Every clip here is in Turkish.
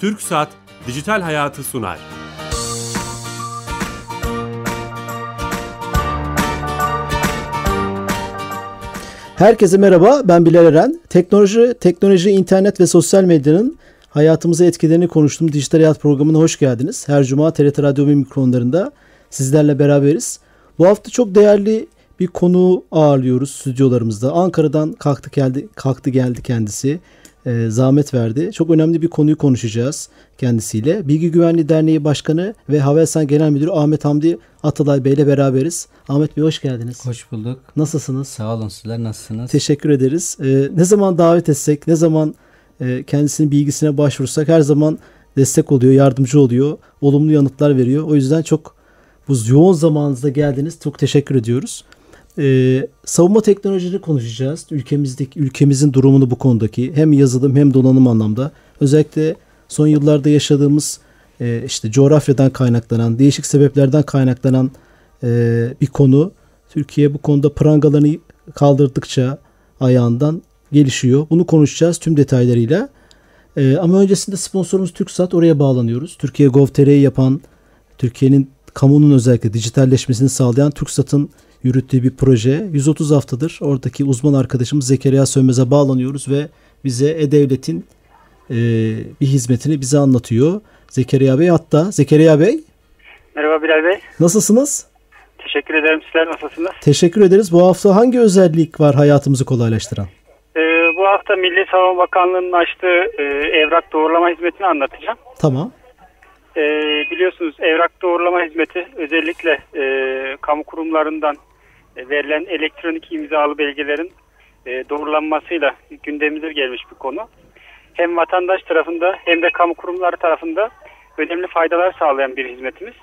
Türk Saat Dijital Hayatı sunar. Herkese merhaba, ben Bilal Eren. Teknoloji, teknoloji, internet ve sosyal medyanın hayatımıza etkilerini konuştuğum Dijital Hayat programına hoş geldiniz. Her cuma TRT Radyo mikrofonlarında sizlerle beraberiz. Bu hafta çok değerli bir konu ağırlıyoruz stüdyolarımızda. Ankara'dan kalktı geldi, kalktı geldi kendisi. E, zahmet verdi. Çok önemli bir konuyu konuşacağız kendisiyle. Bilgi Güvenliği Derneği Başkanı ve Havelsan Genel Müdürü Ahmet Hamdi Atalay Bey ile beraberiz. Ahmet Bey hoş geldiniz. Hoş bulduk. Nasılsınız? Sağ olun sizler nasılsınız? Teşekkür ederiz. E, ne zaman davet etsek, ne zaman e, kendisinin bilgisine başvursak her zaman destek oluyor, yardımcı oluyor, olumlu yanıtlar veriyor. O yüzden çok bu yoğun zamanınızda geldiniz. Çok teşekkür ediyoruz. Ee, savunma teknolojileri konuşacağız. Ülkemizdeki ülkemizin durumunu bu konudaki hem yazılım hem donanım anlamda. Özellikle son yıllarda yaşadığımız e, işte coğrafyadan kaynaklanan, değişik sebeplerden kaynaklanan e, bir konu. Türkiye bu konuda prangalarını kaldırdıkça ayağından gelişiyor. Bunu konuşacağız tüm detaylarıyla. E, ama öncesinde sponsorumuz TürkSat oraya bağlanıyoruz. Türkiye Gov.tr'yi yapan, Türkiye'nin kamunun özellikle dijitalleşmesini sağlayan TürkSat'ın yürüttüğü bir proje. 130 haftadır oradaki uzman arkadaşımız Zekeriya Sönmez'e bağlanıyoruz ve bize E-Devlet'in e, bir hizmetini bize anlatıyor. Zekeriya Bey hatta. Zekeriya Bey. Merhaba Bilal Bey. Nasılsınız? Teşekkür ederim. Sizler nasılsınız? Teşekkür ederiz. Bu hafta hangi özellik var hayatımızı kolaylaştıran? Ee, bu hafta Milli Savunma Bakanlığı'nın açtığı e, evrak doğrulama hizmetini anlatacağım. Tamam. Ee, biliyorsunuz evrak doğrulama hizmeti özellikle e, kamu kurumlarından e, verilen elektronik imzalı belgelerin e, doğrulanmasıyla gündemimize gelmiş bir konu. Hem vatandaş tarafında hem de kamu kurumları tarafında önemli faydalar sağlayan bir hizmetimiz.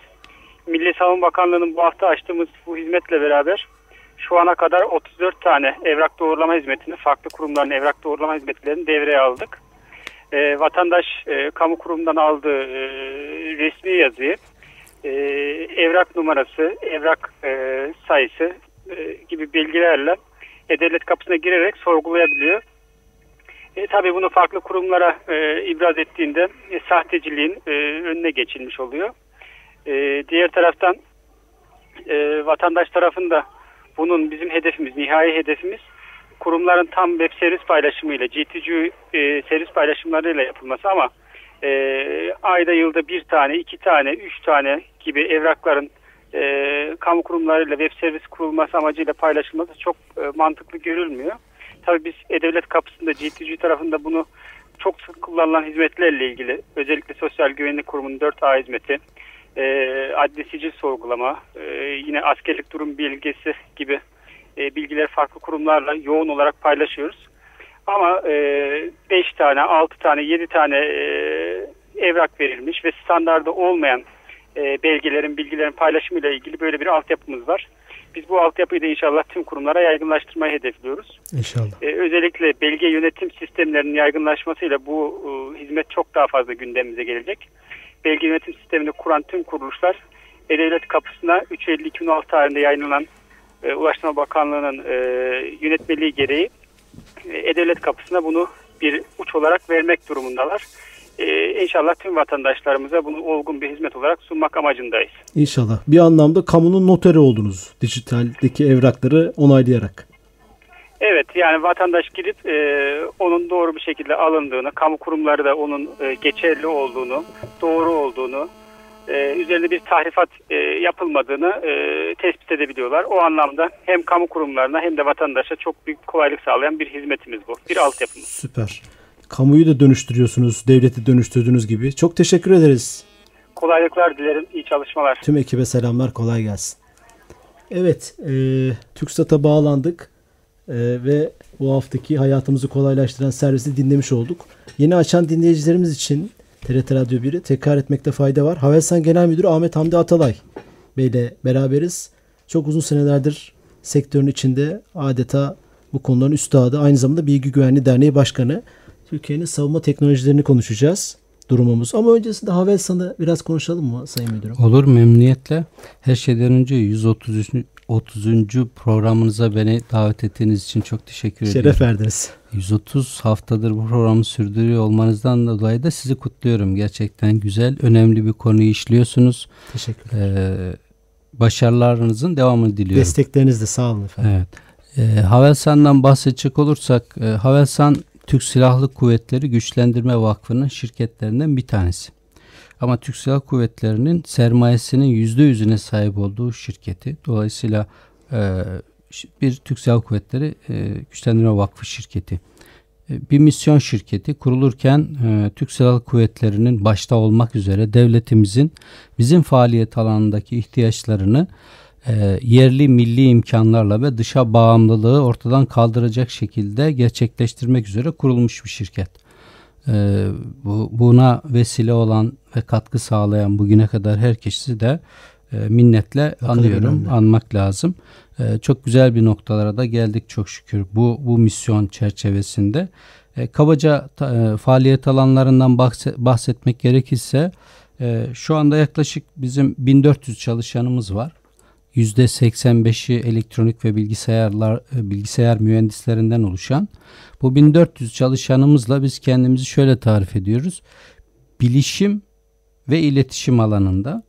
Milli Savunma Bakanlığı'nın bu hafta açtığımız bu hizmetle beraber şu ana kadar 34 tane evrak doğrulama hizmetini, farklı kurumların evrak doğrulama hizmetlerini devreye aldık. E, vatandaş e, kamu kurumundan aldığı e, resmi yazıyı, e, evrak numarası, evrak e, sayısı e, gibi bilgilerle E-Devlet kapısına girerek sorgulayabiliyor. E, tabii bunu farklı kurumlara e, ibraz ettiğinde e, sahteciliğin e, önüne geçilmiş oluyor. E, diğer taraftan e, vatandaş tarafında bunun bizim hedefimiz, nihai hedefimiz kurumların tam web servis paylaşımıyla, GTG e, servis paylaşımlarıyla yapılması ama e, ayda yılda bir tane, iki tane, üç tane gibi evrakların e, kamu kurumlarıyla web servis kurulması amacıyla paylaşılması çok e, mantıklı görülmüyor. Tabii biz E-Devlet kapısında GTG tarafında bunu çok sık kullanılan hizmetlerle ilgili özellikle Sosyal Güvenlik Kurumu'nun 4A hizmeti, e, adli sicil sorgulama, e, yine askerlik durum bilgisi gibi e, bilgileri farklı kurumlarla yoğun olarak paylaşıyoruz. Ama 5 e, tane, 6 tane, 7 tane e, evrak verilmiş ve standarda olmayan e, belgelerin, bilgilerin paylaşımıyla ilgili böyle bir altyapımız var. Biz bu altyapıyı da inşallah tüm kurumlara yaygınlaştırmayı hedefliyoruz. İnşallah. Ee, özellikle belge yönetim sistemlerinin yaygınlaşmasıyla bu e, hizmet çok daha fazla gündemimize gelecek. Belge yönetim sistemini kuran tüm kuruluşlar E-Devlet kapısına 3.50-2006 tarihinde yayınlanan e, Ulaştırma Bakanlığı'nın e, yönetmeliği gereği e, E-Devlet kapısına bunu bir uç olarak vermek durumundalar. Ee, inşallah tüm vatandaşlarımıza bunu olgun bir hizmet olarak sunmak amacındayız. İnşallah. Bir anlamda kamunun noteri oldunuz dijitaldeki evrakları onaylayarak. Evet yani vatandaş gidip e, onun doğru bir şekilde alındığını, kamu kurumları da onun e, geçerli olduğunu, doğru olduğunu, e, üzerinde bir tahrifat e, yapılmadığını e, tespit edebiliyorlar. O anlamda hem kamu kurumlarına hem de vatandaşa çok büyük kolaylık sağlayan bir hizmetimiz bu. Bir altyapımız. Süper. Kamuyu da dönüştürüyorsunuz, devleti dönüştürdüğünüz gibi. Çok teşekkür ederiz. Kolaylıklar dilerim, iyi çalışmalar. Tüm ekibe selamlar, kolay gelsin. Evet, e, TürkSat'a bağlandık e, ve bu haftaki hayatımızı kolaylaştıran servisi dinlemiş olduk. Yeni açan dinleyicilerimiz için TRT Radyo 1'i tekrar etmekte fayda var. Havelsan Genel Müdürü Ahmet Hamdi Atalay Bey ile beraberiz. Çok uzun senelerdir sektörün içinde adeta bu konuların üstadı. Aynı zamanda Bilgi Güvenliği Derneği Başkanı. Türkiye'nin savunma teknolojilerini konuşacağız durumumuz. Ama öncesinde Havelsan'ı biraz konuşalım mı Sayın Müdürüm? Olur memnuniyetle. Her şeyden önce 133. 130. programınıza beni davet ettiğiniz için çok teşekkür Şeref ediyorum. Şeref verdiniz. 130 haftadır bu programı sürdürüyor olmanızdan dolayı da sizi kutluyorum. Gerçekten güzel, önemli bir konuyu işliyorsunuz. Teşekkür ederim. Ee, başarılarınızın devamını diliyorum. Destekleriniz de sağ olun efendim. Evet. E, Havelsan'dan bahsedecek olursak, e, Havelsan Türk Silahlı Kuvvetleri Güçlendirme Vakfı'nın şirketlerinden bir tanesi. Ama Türk Silahlı Kuvvetleri'nin sermayesinin yüzde yüzüne sahip olduğu şirketi. Dolayısıyla e, bir Türk Silahlı Kuvvetleri e, Güçlendirme Vakfı şirketi. E, bir misyon şirketi kurulurken Türk Silahlı Kuvvetleri'nin başta olmak üzere devletimizin bizim faaliyet alanındaki ihtiyaçlarını e, yerli milli imkanlarla ve dışa bağımlılığı ortadan kaldıracak şekilde gerçekleştirmek üzere kurulmuş bir şirket. E, bu, buna vesile olan ve katkı sağlayan bugüne kadar herkesi de e, minnetle ne anıyorum, önemli. anmak lazım. E, çok güzel bir noktalara da geldik çok şükür bu bu misyon çerçevesinde. E, kabaca e, faaliyet alanlarından bahset, bahsetmek gerekirse e, şu anda yaklaşık bizim 1400 çalışanımız var. %85'i elektronik ve bilgisayarlar e, bilgisayar mühendislerinden oluşan bu 1400 çalışanımızla biz kendimizi şöyle tarif ediyoruz. Bilişim ve iletişim alanında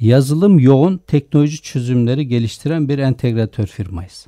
yazılım yoğun teknoloji çözümleri geliştiren bir entegratör firmayız.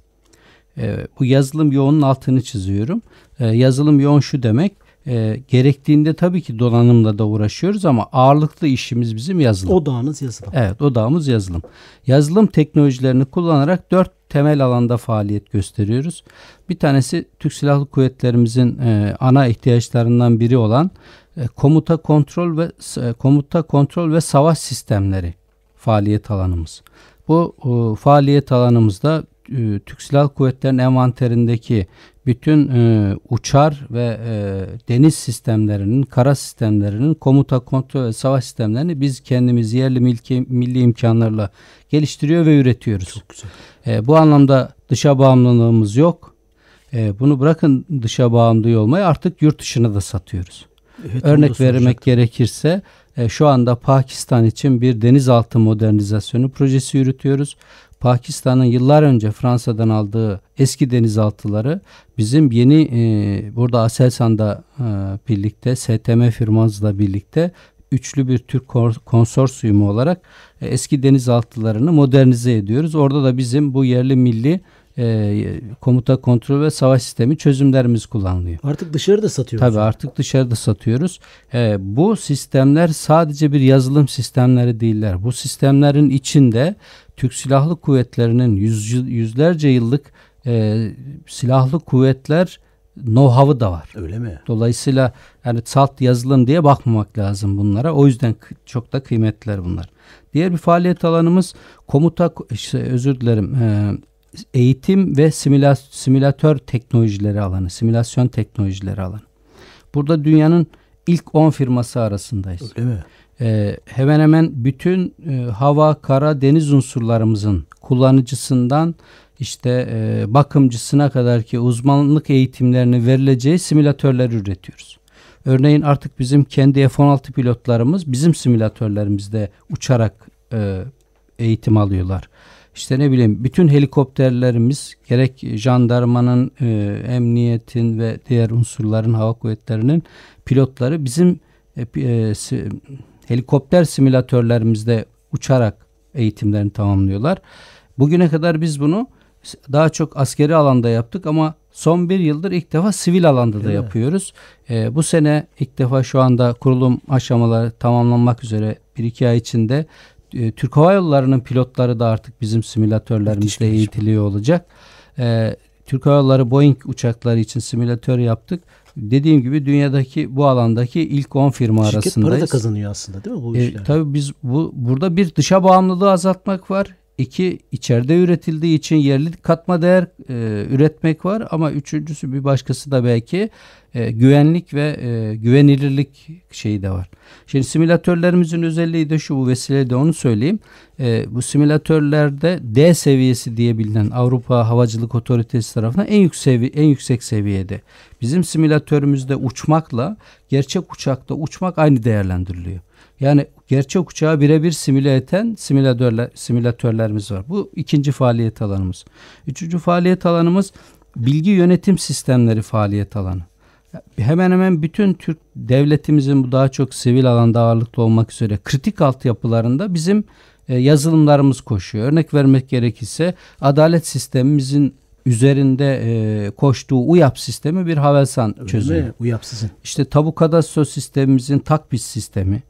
E, bu yazılım yoğunun altını çiziyorum. E, yazılım yoğun şu demek e, gerektiğinde tabii ki donanımla da uğraşıyoruz ama ağırlıklı işimiz bizim yazılım. Odağınız yazılım. Evet odağımız yazılım. Yazılım teknolojilerini kullanarak dört temel alanda faaliyet gösteriyoruz. Bir tanesi Türk Silahlı Kuvvetlerimizin e, ana ihtiyaçlarından biri olan e, komuta kontrol ve e, komuta kontrol ve savaş sistemleri faaliyet alanımız. Bu e, faaliyet alanımızda e, Türk Silahlı Kuvvetleri'nin envanterindeki bütün e, uçar ve e, deniz sistemlerinin, kara sistemlerinin komuta, kontrol ve savaş sistemlerini biz kendimiz yerli milki, milli imkanlarla geliştiriyor ve üretiyoruz. Çok güzel. E, bu anlamda dışa bağımlılığımız yok. E, bunu bırakın dışa bağımlı olmayı artık yurt dışına da satıyoruz. Evet, Örnek vermek gerekirse e, şu anda Pakistan için bir denizaltı modernizasyonu projesi yürütüyoruz. Pakistan'ın yıllar önce Fransa'dan aldığı eski denizaltıları bizim yeni e, burada Aselsan'da e, birlikte STM firmamızla birlikte üçlü bir Türk konsorsiyumu olarak e, eski denizaltılarını modernize ediyoruz. Orada da bizim bu yerli milli e, komuta kontrol ve savaş sistemi çözümlerimiz kullanılıyor. Artık dışarıda satıyoruz. Tabii artık dışarıda satıyoruz. E, bu sistemler sadece bir yazılım sistemleri değiller. Bu sistemlerin içinde Türk Silahlı Kuvvetleri'nin yüz, yüzlerce yıllık e, silahlı kuvvetler know-how'ı da var. Öyle mi? Dolayısıyla yani salt yazılım diye bakmamak lazım bunlara. O yüzden çok da kıymetliler bunlar. Diğer bir faaliyet alanımız komuta işte özür dilerim e, eğitim ve simüla, simülatör teknolojileri alanı, simülasyon teknolojileri alanı. Burada dünyanın ilk 10 firması arasındayız. Öyle mi? Ee, hemen hemen bütün e, hava, kara, deniz unsurlarımızın kullanıcısından işte e, bakımcısına kadar ki uzmanlık eğitimlerini verileceği simülatörler üretiyoruz. Örneğin artık bizim kendi F-16 pilotlarımız bizim simülatörlerimizde uçarak e, eğitim alıyorlar. İşte ne bileyim bütün helikopterlerimiz gerek jandarmanın, e, emniyetin ve diğer unsurların hava kuvvetlerinin pilotları bizim e, e, helikopter simülatörlerimizde uçarak eğitimlerini tamamlıyorlar. Bugüne kadar biz bunu daha çok askeri alanda yaptık ama son bir yıldır ilk defa sivil alanda da evet. yapıyoruz. E, bu sene ilk defa şu anda kurulum aşamaları tamamlanmak üzere bir iki ay içinde e, Türk Hava Yolları'nın pilotları da artık bizim simülatörlerimizde eğitiliyor olacak. E, Türk Hava Yolları Boeing uçakları için simülatör yaptık. Dediğim gibi dünyadaki bu alandaki ilk 10 firma Şirket arasındayız. Şirket para da kazanıyor aslında değil mi bu e, işler? Tabii biz bu burada bir dışa bağımlılığı azaltmak var. İki içeride üretildiği için yerli katma değer e, üretmek var ama üçüncüsü bir başkası da belki e, güvenlik ve e, güvenilirlik şeyi de var. Şimdi simülatörlerimizin özelliği de şu bu vesileyle onu söyleyeyim. E, bu simülatörlerde D seviyesi diye bilinen Avrupa Havacılık Otoritesi tarafından en yüksek en yüksek seviyede. Bizim simülatörümüzde uçmakla gerçek uçakta uçmak aynı değerlendiriliyor. Yani gerçek uçağı birebir simüle eden simülatörler, simülatörlerimiz var. Bu ikinci faaliyet alanımız. Üçüncü faaliyet alanımız bilgi yönetim sistemleri faaliyet alanı. Hemen hemen bütün Türk devletimizin bu daha çok sivil alanda ağırlıklı olmak üzere kritik altyapılarında bizim e, yazılımlarımız koşuyor. Örnek vermek gerekirse adalet sistemimizin üzerinde e, koştuğu UYAP sistemi bir Havelsan çözümü. UYAP sizin. İşte tabu kadastro sistemimizin takbis sistemi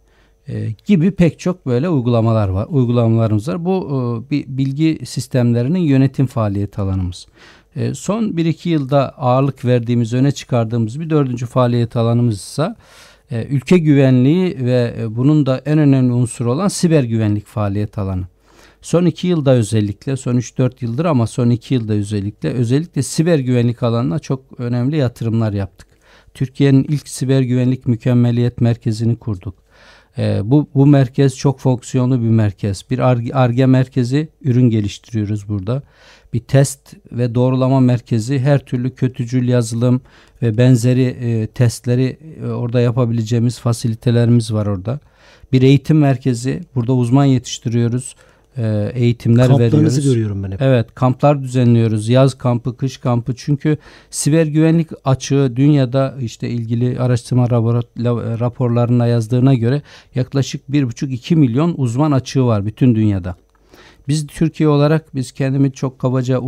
gibi pek çok böyle uygulamalar var. Uygulamalarımız var. Bu e, bir bilgi sistemlerinin yönetim faaliyet alanımız. E, son 1-2 yılda ağırlık verdiğimiz, öne çıkardığımız bir dördüncü faaliyet alanımız ise e, ülke güvenliği ve e, bunun da en önemli unsuru olan siber güvenlik faaliyet alanı. Son iki yılda özellikle, son 3-4 yıldır ama son iki yılda özellikle, özellikle siber güvenlik alanına çok önemli yatırımlar yaptık. Türkiye'nin ilk siber güvenlik mükemmeliyet merkezini kurduk. E, bu, bu merkez çok fonksiyonlu bir merkez. Bir ARGE merkezi ürün geliştiriyoruz burada. Bir test ve doğrulama merkezi her türlü kötücül yazılım ve benzeri e, testleri e, orada yapabileceğimiz fasilitelerimiz var orada. Bir eğitim merkezi. Burada uzman yetiştiriyoruz e, eğitimler Kamplarınızı veriyoruz. görüyorum ben hep. Evet kamplar düzenliyoruz. Yaz kampı, kış kampı. Çünkü siber güvenlik açığı dünyada işte ilgili araştırma raporlarına yazdığına göre yaklaşık 1,5-2 milyon uzman açığı var bütün dünyada. Biz Türkiye olarak biz kendimi çok kabaca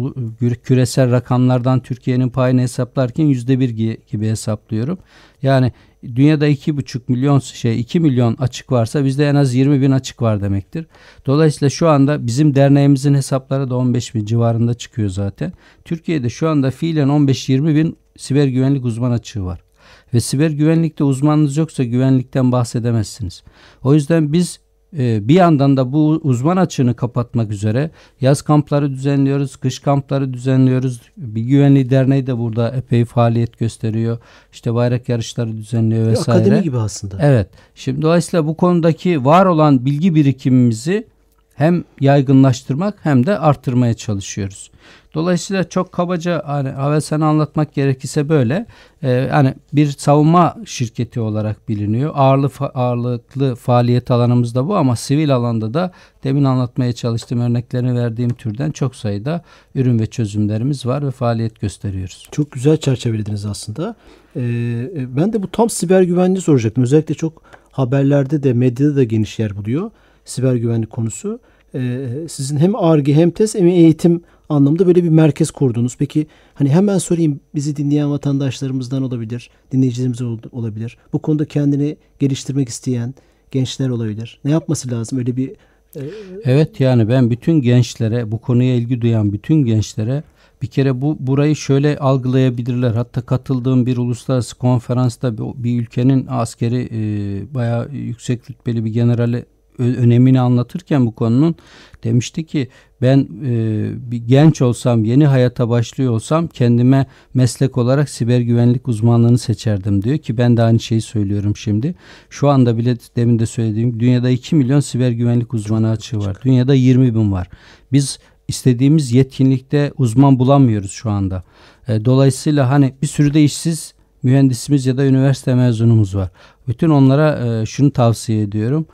küresel rakamlardan Türkiye'nin payını hesaplarken yüzde bir gibi hesaplıyorum. Yani dünyada iki buçuk milyon şey 2 milyon açık varsa bizde en az 20 bin açık var demektir. Dolayısıyla şu anda bizim derneğimizin hesapları da 15 bin civarında çıkıyor zaten. Türkiye'de şu anda fiilen 15-20 bin siber güvenlik uzman açığı var. Ve siber güvenlikte uzmanınız yoksa güvenlikten bahsedemezsiniz. O yüzden biz bir yandan da bu uzman açığını kapatmak üzere yaz kampları düzenliyoruz, kış kampları düzenliyoruz. Bir güvenliği derneği de burada epey faaliyet gösteriyor. İşte bayrak yarışları düzenliyor vesaire. Akademi gibi aslında. Evet. Şimdi dolayısıyla bu konudaki var olan bilgi birikimimizi hem yaygınlaştırmak hem de arttırmaya çalışıyoruz. Dolayısıyla çok kabaca hani Havelsan'ı anlatmak gerekirse böyle e, yani bir savunma şirketi olarak biliniyor. Ağırlı, ağırlıklı faaliyet alanımız da bu ama sivil alanda da demin anlatmaya çalıştığım örneklerini verdiğim türden çok sayıda ürün ve çözümlerimiz var ve faaliyet gösteriyoruz. Çok güzel çerçevelediniz aslında. Ee, ben de bu tam siber güvenliği soracaktım. Özellikle çok haberlerde de medyada da geniş yer buluyor siber güvenlik konusu. Ee, sizin hem ARGE hem TES hem eğitim anlamında böyle bir merkez kurdunuz. Peki hani hemen sorayım bizi dinleyen vatandaşlarımızdan olabilir, dinleyicilerimiz olabilir. Bu konuda kendini geliştirmek isteyen gençler olabilir. Ne yapması lazım? Öyle bir e... Evet yani ben bütün gençlere, bu konuya ilgi duyan bütün gençlere bir kere bu burayı şöyle algılayabilirler. Hatta katıldığım bir uluslararası konferansta bir, bir ülkenin askeri e, bayağı yüksek rütbeli bir generali önemini anlatırken bu konunun demişti ki ben e, bir genç olsam yeni hayata başlıyor olsam kendime meslek olarak siber güvenlik uzmanlığını seçerdim diyor ki ben de aynı şeyi söylüyorum şimdi. Şu anda bile demin de söylediğim dünyada 2 milyon siber güvenlik uzmanı açığı var. Dünyada 20 bin var. Biz istediğimiz yetkinlikte uzman bulamıyoruz şu anda. E, dolayısıyla hani bir sürü de işsiz mühendisimiz ya da üniversite mezunumuz var. Bütün onlara e, şunu tavsiye ediyorum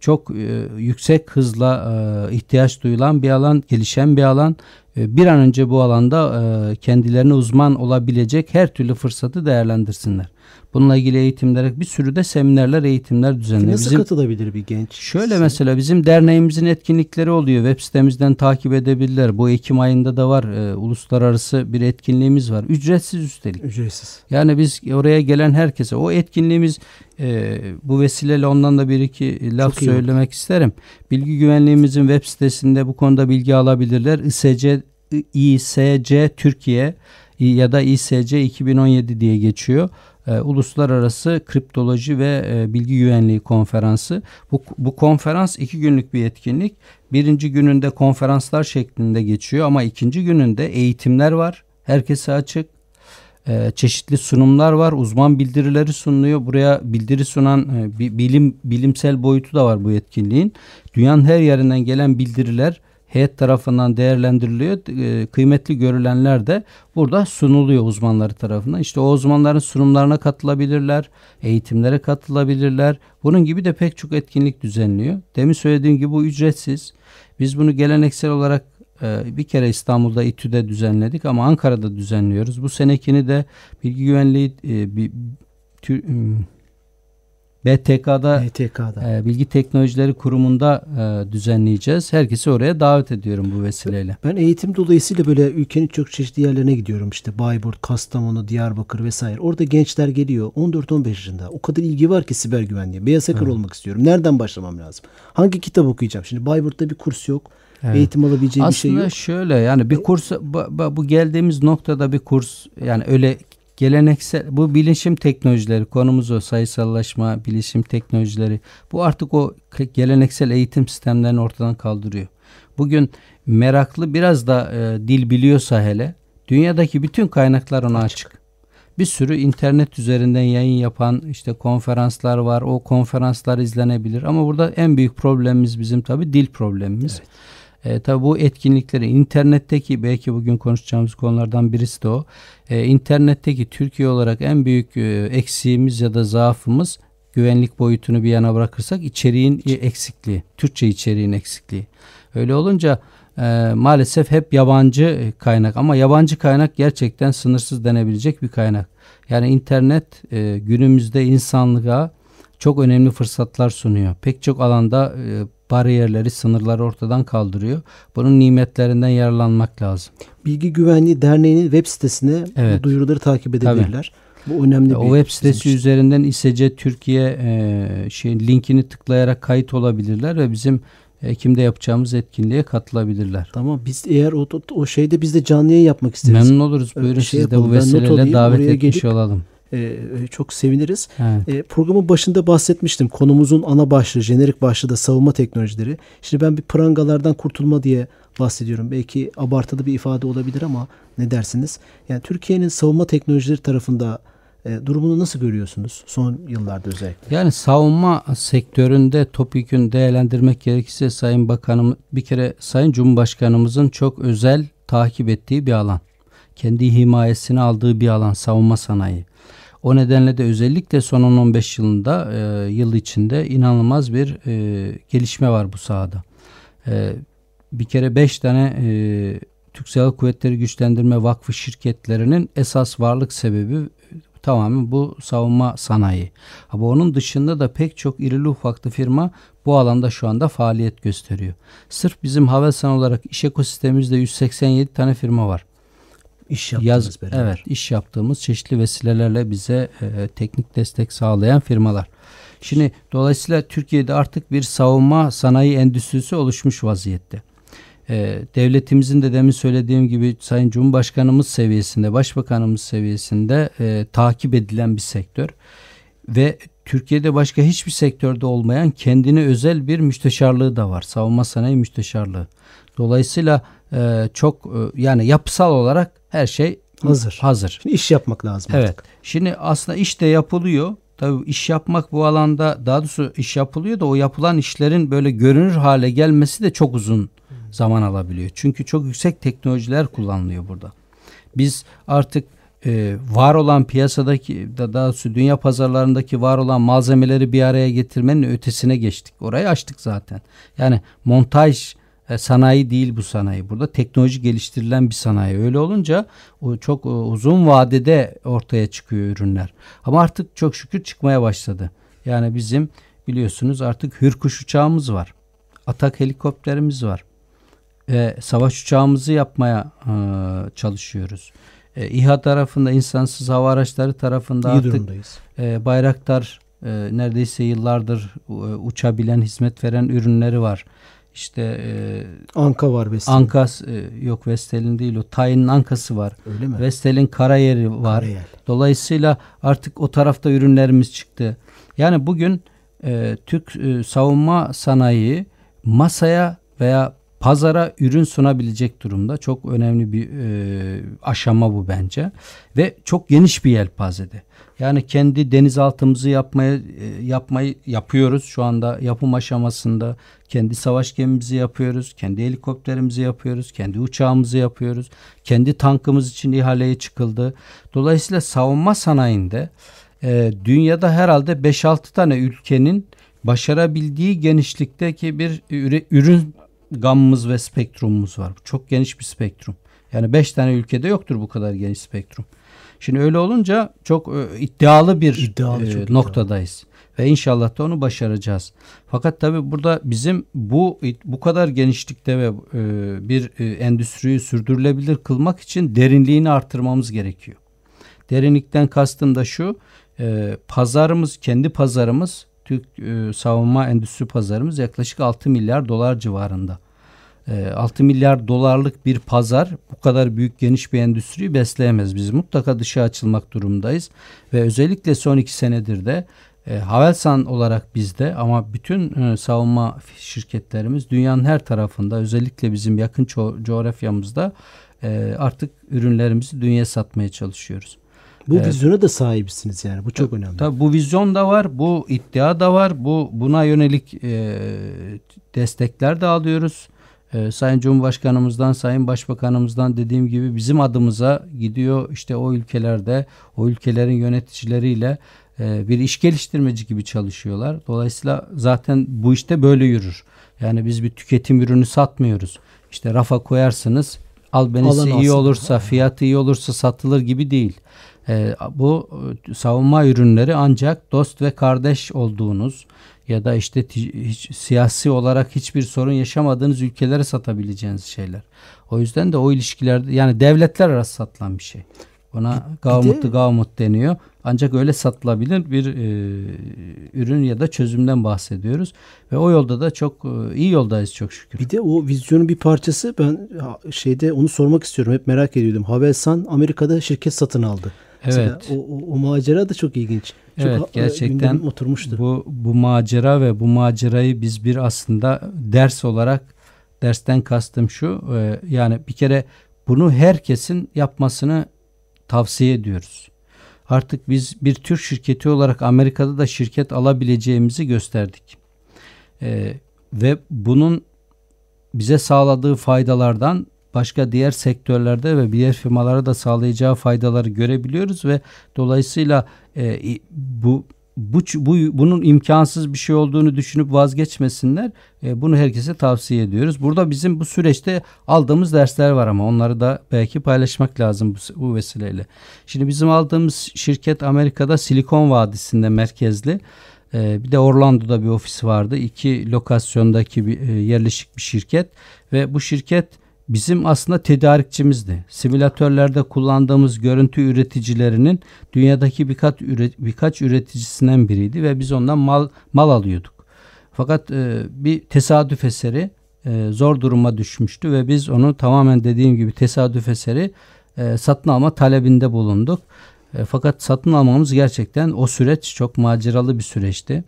çok e, yüksek hızla e, ihtiyaç duyulan bir alan, gelişen bir alan. Bir an önce bu alanda kendilerine uzman olabilecek her türlü fırsatı değerlendirsinler. Bununla ilgili eğitimler, bir sürü de seminerler, eğitimler düzenliyor. Nasıl bizim, katılabilir bir genç? Şöyle Sen... mesela bizim derneğimizin etkinlikleri oluyor. Web sitemizden takip edebilirler. Bu Ekim ayında da var. E, uluslararası bir etkinliğimiz var. Ücretsiz üstelik. Ücretsiz. Yani biz oraya gelen herkese o etkinliğimiz e, bu vesileyle ondan da bir iki laf Çok söylemek iyi. isterim. Bilgi güvenliğimizin web sitesinde bu konuda bilgi alabilirler. ISC, ISC Türkiye ya da ISC 2017 diye geçiyor e, Uluslararası Kriptoloji ve e, Bilgi Güvenliği Konferansı. Bu, bu konferans iki günlük bir etkinlik. Birinci gününde konferanslar şeklinde geçiyor ama ikinci gününde eğitimler var. Herkese açık. E, çeşitli sunumlar var. Uzman bildirileri sunuluyor. Buraya bildiri sunan e, bilim bilimsel boyutu da var bu etkinliğin. Dünyanın her yerinden gelen bildiriler heyet tarafından değerlendiriliyor. E, kıymetli görülenler de burada sunuluyor uzmanları tarafından. İşte o uzmanların sunumlarına katılabilirler, eğitimlere katılabilirler. Bunun gibi de pek çok etkinlik düzenliyor. Demin söylediğim gibi bu ücretsiz. Biz bunu geleneksel olarak e, bir kere İstanbul'da İTÜ'de düzenledik ama Ankara'da düzenliyoruz. Bu senekini de bilgi güvenliği e, bir, BTK'da, BTK'da. E, Bilgi Teknolojileri Kurumu'nda e, düzenleyeceğiz. Herkesi oraya davet ediyorum bu vesileyle. Ben eğitim dolayısıyla böyle ülkenin çok çeşitli yerlerine gidiyorum. İşte Bayburt, Kastamonu, Diyarbakır vesaire. Orada gençler geliyor 14-15 yaşında. O kadar ilgi var ki siber güvenliğe. Beyaz hacker olmak istiyorum. Nereden başlamam lazım? Hangi kitap okuyacağım? Şimdi Bayburt'ta bir kurs yok. Evet. Eğitim alabileceği Aslında bir şey yok. Aslında şöyle yani bir kurs bu, bu geldiğimiz noktada bir kurs yani öyle geleneksel bu bilişim teknolojileri konumuz o sayısallaşma bilişim teknolojileri bu artık o geleneksel eğitim sistemlerini ortadan kaldırıyor. Bugün meraklı biraz da e, dil biliyorsa hele dünyadaki bütün kaynaklar ona açık. açık. Bir sürü internet üzerinden yayın yapan işte konferanslar var. O konferanslar izlenebilir ama burada en büyük problemimiz bizim tabii dil problemimiz. Evet. E, tabii bu etkinlikleri internetteki belki bugün konuşacağımız konulardan birisi de o. E, internetteki Türkiye olarak en büyük e, eksiğimiz ya da zaafımız güvenlik boyutunu bir yana bırakırsak içeriğin eksikliği, Türkçe içeriğin eksikliği. Öyle olunca e, maalesef hep yabancı kaynak ama yabancı kaynak gerçekten sınırsız denebilecek bir kaynak. Yani internet e, günümüzde insanlığa çok önemli fırsatlar sunuyor. Pek çok alanda e, bariyerleri, sınırları ortadan kaldırıyor. Bunun nimetlerinden yararlanmak lazım. Bilgi Güvenliği Derneği'nin web sitesine evet. bu duyuruları takip edebilirler. Tabii. Bu önemli bir O web sitesi üzerinden İSC Türkiye e, şey linkini tıklayarak kayıt olabilirler ve bizim Ekim'de yapacağımız etkinliğe katılabilirler. Tamam biz eğer o, o şeyde biz de canlı yayın yapmak isteriz. Memnun oluruz. Buyurun şey siz de bu vesileyle davet etmiş gelip, olalım. E, e, çok seviniriz. Evet. E, programın başında bahsetmiştim. Konumuzun ana başlığı, jenerik başlığı da savunma teknolojileri. Şimdi ben bir prangalardan kurtulma diye bahsediyorum. Belki abartılı bir ifade olabilir ama ne dersiniz? Yani Türkiye'nin savunma teknolojileri tarafında e, durumunu nasıl görüyorsunuz son yıllarda özellikle? Yani savunma sektöründe topyekün değerlendirmek gerekirse Sayın Bakanım bir kere Sayın Cumhurbaşkanımızın çok özel takip ettiği bir alan. Kendi himayesine aldığı bir alan savunma sanayi. O nedenle de özellikle son 10-15 yılında e, yıl içinde inanılmaz bir e, gelişme var bu sahada. E, bir kere 5 tane e, Türk Silahlı Kuvvetleri Güçlendirme Vakfı şirketlerinin esas varlık sebebi tamamen bu savunma sanayi. Ama onun dışında da pek çok irili ufaklı firma bu alanda şu anda faaliyet gösteriyor. Sırf bizim Havelsan olarak iş ekosistemimizde 187 tane firma var. İş yaptığımız Yaz, beraber. Evet iş yaptığımız çeşitli vesilelerle bize e, teknik destek sağlayan firmalar. Şimdi dolayısıyla Türkiye'de artık bir savunma sanayi endüstrisi oluşmuş vaziyette. E, devletimizin de demin söylediğim gibi Sayın Cumhurbaşkanımız seviyesinde, Başbakanımız seviyesinde e, takip edilen bir sektör. Ve Türkiye'de başka hiçbir sektörde olmayan kendine özel bir müsteşarlığı da var. Savunma sanayi müsteşarlığı. Dolayısıyla e, çok e, yani yapısal olarak her şey hazır. Hazır. Şimdi iş yapmak lazım evet. artık. Şimdi aslında iş de yapılıyor. Tabii iş yapmak bu alanda daha doğrusu iş yapılıyor da o yapılan işlerin böyle görünür hale gelmesi de çok uzun zaman alabiliyor. Çünkü çok yüksek teknolojiler kullanılıyor burada. Biz artık e, var olan piyasadaki da daha doğrusu dünya pazarlarındaki var olan malzemeleri bir araya getirmenin ötesine geçtik. Orayı açtık zaten. Yani montaj e, sanayi değil bu sanayi. Burada teknoloji geliştirilen bir sanayi. Öyle olunca o çok e, uzun vadede ortaya çıkıyor ürünler. Ama artık çok şükür çıkmaya başladı. Yani bizim biliyorsunuz artık hürkuş uçağımız var. Atak helikopterimiz var. E, savaş uçağımızı yapmaya e, çalışıyoruz. E, İHA tarafında insansız hava araçları tarafında İyi artık e, Bayraktar e, neredeyse yıllardır e, uçabilen, hizmet veren ürünleri var. İşte e, Anka var Vestel'in. Ankas e, yok Vestel'in değil o Tayin'in Ankası var. Öyle mi? Vestel'in Karayeri var. Karayel. Dolayısıyla artık o tarafta ürünlerimiz çıktı. Yani bugün e, Türk e, savunma sanayi masaya veya pazara ürün sunabilecek durumda. Çok önemli bir e, aşama bu bence ve çok geniş bir yelpazede. Yani kendi denizaltımızı yapmaya e, yapmayı yapıyoruz. Şu anda yapım aşamasında kendi savaş gemimizi yapıyoruz, kendi helikopterimizi yapıyoruz, kendi uçağımızı yapıyoruz. Kendi tankımız için ihaleye çıkıldı. Dolayısıyla savunma sanayinde e, dünyada herhalde 5-6 tane ülkenin başarabildiği genişlikteki bir ürün gamımız ve spektrumumuz var. Çok geniş bir spektrum. Yani 5 tane ülkede yoktur bu kadar geniş spektrum. Şimdi öyle olunca çok e, iddialı bir iddialı, e, noktadayız. Iddialı. Ve inşallah da onu başaracağız. Fakat tabi burada bizim bu bu kadar genişlikte ve e, bir endüstriyi sürdürülebilir kılmak için derinliğini artırmamız gerekiyor. Derinlikten kastım da şu, pazarımız, kendi pazarımız, Türk savunma endüstri pazarımız yaklaşık 6 milyar dolar civarında. 6 ee, milyar dolarlık bir pazar bu kadar büyük geniş bir endüstriyi besleyemez. Biz mutlaka dışa açılmak durumdayız ve özellikle son iki senedir de e, Havelsan olarak bizde ama bütün e, savunma şirketlerimiz dünyanın her tarafında özellikle bizim yakın co- coğrafyamızda e, artık ürünlerimizi dünyaya satmaya çalışıyoruz. Bu evet. vizyona da sahibisiniz yani. Bu çok önemli. Tabii bu vizyon da var, bu iddia da var. Bu buna yönelik e, destekler de alıyoruz e, Sayın Cumhurbaşkanımızdan, Sayın Başbakanımızdan dediğim gibi bizim adımıza gidiyor işte o ülkelerde o ülkelerin yöneticileriyle e, bir iş geliştirmeci gibi çalışıyorlar. Dolayısıyla zaten bu işte böyle yürür. Yani biz bir tüketim ürünü satmıyoruz. İşte rafa koyarsınız al benisi iyi olursa fiyatı iyi olursa satılır gibi değil. E, bu savunma ürünleri ancak dost ve kardeş olduğunuz ya da işte hiç, siyasi olarak hiçbir sorun yaşamadığınız ülkelere satabileceğiniz şeyler. O yüzden de o ilişkilerde yani devletler arası satılan bir şey. Ona gavmutlu gavmut deniyor. Ancak öyle satılabilir bir e, ürün ya da çözümden bahsediyoruz. Ve o yolda da çok e, iyi yoldayız çok şükür. Bir de o vizyonun bir parçası ben şeyde onu sormak istiyorum. Hep merak ediyordum. Havelsan Amerika'da şirket satın aldı. Evet. o, o, o macera da çok ilginç. Çok evet gerçekten oturmuştu. Bu bu macera ve bu macerayı biz bir aslında ders olarak dersten kastım şu e, yani bir kere bunu herkesin yapmasını tavsiye ediyoruz. Artık biz bir Türk şirketi olarak Amerika'da da şirket alabileceğimizi gösterdik. E, ve bunun bize sağladığı faydalardan başka diğer sektörlerde ve diğer firmalara da sağlayacağı faydaları görebiliyoruz ve dolayısıyla e, bu bu, bu bunun imkansız bir şey olduğunu düşünüp vazgeçmesinler. E, bunu herkese tavsiye ediyoruz. Burada bizim bu süreçte aldığımız dersler var ama onları da belki paylaşmak lazım bu, bu vesileyle. Şimdi bizim aldığımız şirket Amerika'da Silikon Vadisi'nde merkezli. E, bir de Orlando'da bir ofisi vardı. İki lokasyondaki bir e, yerleşik bir şirket ve bu şirket bizim aslında tedarikçimizdi. Simülatörlerde kullandığımız görüntü üreticilerinin dünyadaki birkaç üret, birkaç üreticisinden biriydi ve biz ondan mal mal alıyorduk. Fakat e, bir tesadüf eseri e, zor duruma düşmüştü ve biz onu tamamen dediğim gibi tesadüf eseri e, satın alma talebinde bulunduk. E, fakat satın almamız gerçekten o süreç çok maceralı bir süreçti.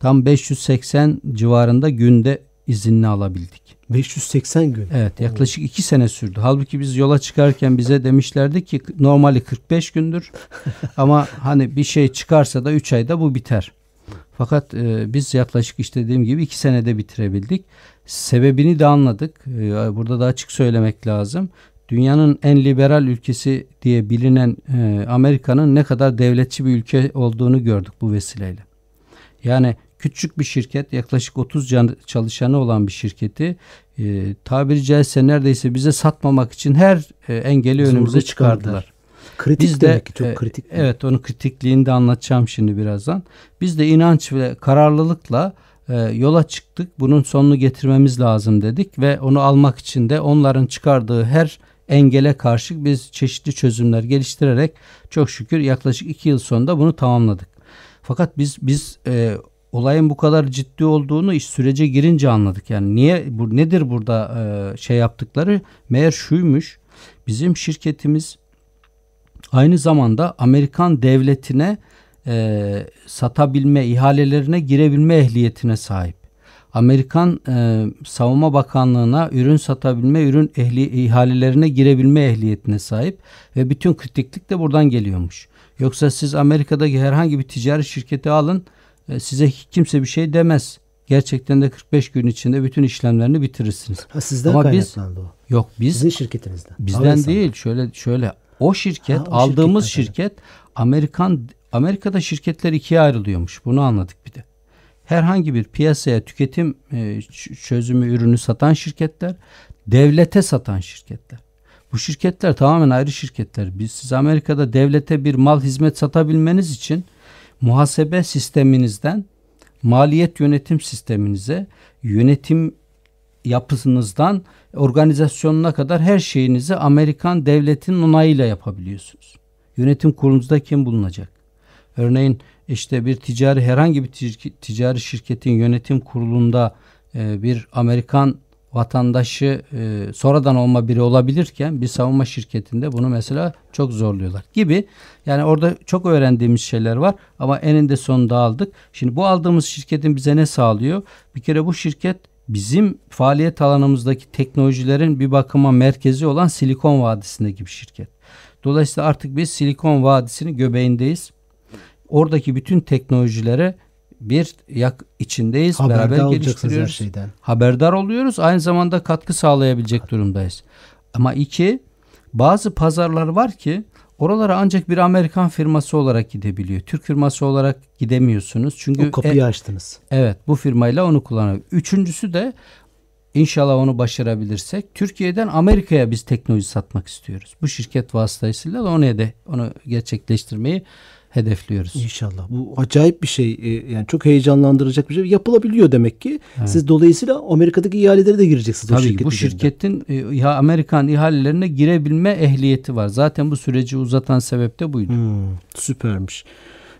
Tam 580 civarında günde izinli alabildik. 580 gün. Evet yaklaşık 2 sene sürdü. Halbuki biz yola çıkarken bize demişlerdi ki normali 45 gündür ama hani bir şey çıkarsa da 3 ayda bu biter. Fakat e, biz yaklaşık işte dediğim gibi 2 senede bitirebildik. Sebebini de anladık. E, burada da açık söylemek lazım. Dünyanın en liberal ülkesi diye bilinen e, Amerika'nın ne kadar devletçi bir ülke olduğunu gördük bu vesileyle. Yani küçük bir şirket yaklaşık 30 çalışanı olan bir şirketi e, tabiri caizse neredeyse bize satmamak için her e, engeli Zorlu önümüze çıkardılar. Kritik Biz de, demek ki çok e, kritik. Evet onu kritikliğini de anlatacağım şimdi birazdan. Biz de inanç ve kararlılıkla e, yola çıktık. Bunun sonunu getirmemiz lazım dedik ve onu almak için de onların çıkardığı her engele karşı biz çeşitli çözümler geliştirerek çok şükür yaklaşık iki yıl sonunda bunu tamamladık. Fakat biz biz e, olayın bu kadar ciddi olduğunu iş sürece girince anladık. Yani niye bu nedir burada e, şey yaptıkları? Meğer şuymuş. Bizim şirketimiz aynı zamanda Amerikan devletine e, satabilme, ihalelerine girebilme ehliyetine sahip. Amerikan e, Savunma Bakanlığı'na ürün satabilme, ürün ehli, ihalelerine girebilme ehliyetine sahip ve bütün kritiklik de buradan geliyormuş. Yoksa siz Amerika'daki herhangi bir ticari şirketi alın size kimse bir şey demez. Gerçekten de 45 gün içinde bütün işlemlerini bitirirsiniz. Ha, sizden Ama biz- kaynaklandı o. Yok biz Sizin şirketinizden. Bizden değil. Şöyle şöyle o şirket Ha, o aldığımız şirket Amerikan Amerika'da şirketler ikiye ayrılıyormuş. Bunu anladık bir de. Herhangi bir piyasaya tüketim e, çözümü ürünü satan şirketler, devlete satan şirketler. Bu şirketler tamamen ayrı şirketler. Biz siz Amerika'da devlete bir mal hizmet satabilmeniz için muhasebe sisteminizden maliyet yönetim sisteminize, yönetim yapısınızdan organizasyonuna kadar her şeyinizi Amerikan devletinin onayıyla yapabiliyorsunuz. Yönetim kurulunuzda kim bulunacak? Örneğin işte bir ticari herhangi bir tic- ticari şirketin yönetim kurulunda bir Amerikan vatandaşı e, sonradan olma biri olabilirken bir savunma şirketinde bunu mesela çok zorluyorlar gibi. Yani orada çok öğrendiğimiz şeyler var ama eninde sonunda aldık. Şimdi bu aldığımız şirketin bize ne sağlıyor? Bir kere bu şirket bizim faaliyet alanımızdaki teknolojilerin bir bakıma merkezi olan Silikon Vadisi'ndeki bir şirket. Dolayısıyla artık biz Silikon Vadisi'nin göbeğindeyiz. Oradaki bütün teknolojilere bir yak içindeyiz. Haberdar beraber olacaksınız her geliştiriyoruz. şeyden. Haberdar oluyoruz. Aynı zamanda katkı sağlayabilecek durumdayız. Ama iki, bazı pazarlar var ki oralara ancak bir Amerikan firması olarak gidebiliyor. Türk firması olarak gidemiyorsunuz. Çünkü O kapıyı açtınız. Evet bu firmayla onu kullanıyor. Üçüncüsü de inşallah onu başarabilirsek Türkiye'den Amerika'ya biz teknoloji satmak istiyoruz. Bu şirket vasıtasıyla da onu, hede, onu gerçekleştirmeyi hedefliyoruz. İnşallah. Bu acayip bir şey. Ee, Yani çok heyecanlandıracak bir şey. Yapılabiliyor demek ki. Siz dolayısıyla Amerika'daki ihalelere de gireceksiniz. o Tabii şirket bu üzerinden. şirketin e, ya Amerikan ihalelerine girebilme ehliyeti var. Zaten bu süreci uzatan sebep de buydu. Hmm, süpermiş.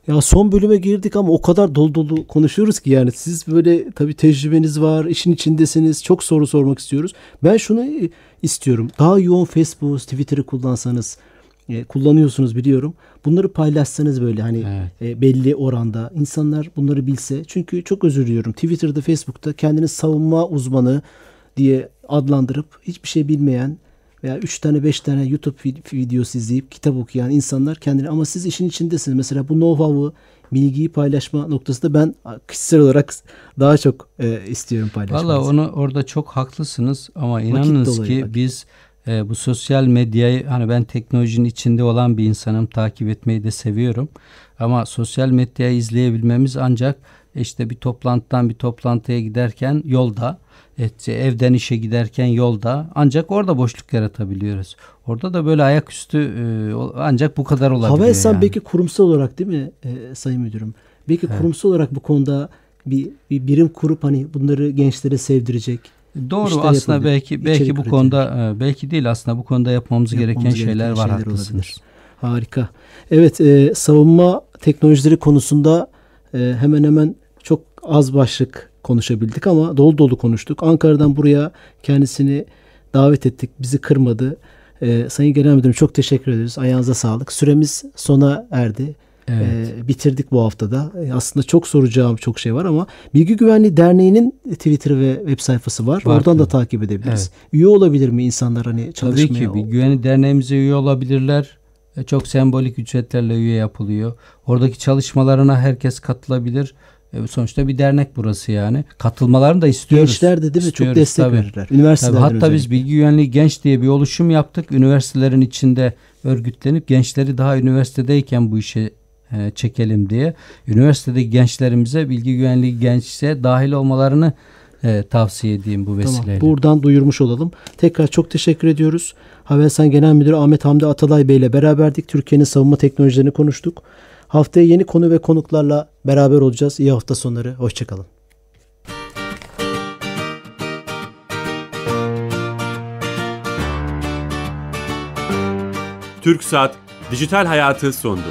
Ya son bölüme girdik ama o kadar dolu dolu konuşuyoruz ki yani siz böyle tabii tecrübeniz var, işin içindesiniz. Çok soru sormak istiyoruz. Ben şunu e, istiyorum. Daha yoğun Facebook, Twitter'ı kullansanız, e, kullanıyorsunuz biliyorum. Bunları paylaşsanız böyle hani Evet. e, belli oranda insanlar bunları bilse. Çünkü çok özür diliyorum. Twitter'da, Facebook'ta kendini savunma uzmanı diye adlandırıp hiçbir şey bilmeyen veya 3 tane 5 tane YouTube vid- videosu izleyip kitap okuyan insanlar kendini ama siz işin içindesiniz. Mesela bu know-how'ı, bilgiyi paylaşma noktasında ben kişisel olarak daha çok e, istiyorum paylaşmanızı. Valla onu orada çok haklısınız ama inanınız dolayı, ki vakit. biz e, bu sosyal medyayı hani ben teknolojinin içinde olan bir insanım takip etmeyi de seviyorum ama sosyal medyayı izleyebilmemiz ancak işte bir toplantıdan bir toplantıya giderken yolda işte evden işe giderken yolda ancak orada boşluk yaratabiliyoruz. Orada da böyle ayaküstü e, ancak bu kadar olabiliyor. Havelsan yani. belki kurumsal olarak değil mi e, Sayın Müdürüm? Belki kurumsal olarak bu konuda bir, bir birim kurup hani bunları gençlere sevdirecek. Doğru işler aslında yapabilir, belki belki içerik bu üretilir. konuda e, belki değil aslında bu konuda yapmamız gereken Yapmamız şeyler gereken var şeyler haklısınız. olabilir. Harika. Evet e, savunma teknolojileri konusunda e, hemen hemen çok az başlık konuşabildik ama dolu dolu konuştuk. Ankara'dan buraya kendisini davet ettik. Bizi kırmadı. E, Sayın Genel Müdürüm çok teşekkür ederiz. Ayağınıza sağlık. Süremiz sona erdi. Evet. E, bitirdik bu haftada. E, aslında çok soracağım çok şey var ama Bilgi Güvenliği Derneği'nin Twitter ve web sayfası var. Var Oradan da tabii. takip edebiliriz. Üye olabilir mi insanlar hani Tabii çalışmaya? ki bir güvenli derneğimize üye olabilirler. E, Çok sembolik ücretlerle üye yapılıyor. Oradaki çalışmalarına herkes katılabilir. E, Sonuçta bir dernek burası yani. Katılmalarını da istiyoruz. Gençler de değil mi? Çok İstiyoruz, destek tabii. verirler. Tabii, Üniversitelerden hatta özellikle. biz Bilgi Güvenliği Genç diye bir oluşum yaptık. Üniversitelerin içinde örgütlenip gençleri daha üniversitedeyken bu işe e, çekelim diye. Üniversitedeki gençlerimize Bilgi Güvenliği Genç'e dahil olmalarını e, tavsiye edeyim bu Tamam. vesileyle. Buradan duyurmuş olalım. Tekrar çok teşekkür ediyoruz. Havelsan Genel Müdürü Ahmet Hamdi Atalay Bey ile beraberdik. Türkiye'nin savunma teknolojilerini konuştuk. Haftaya yeni konu ve konuklarla beraber olacağız. İyi hafta sonları. Hoşçakalın. Türksat Dijital Hayatı sondu.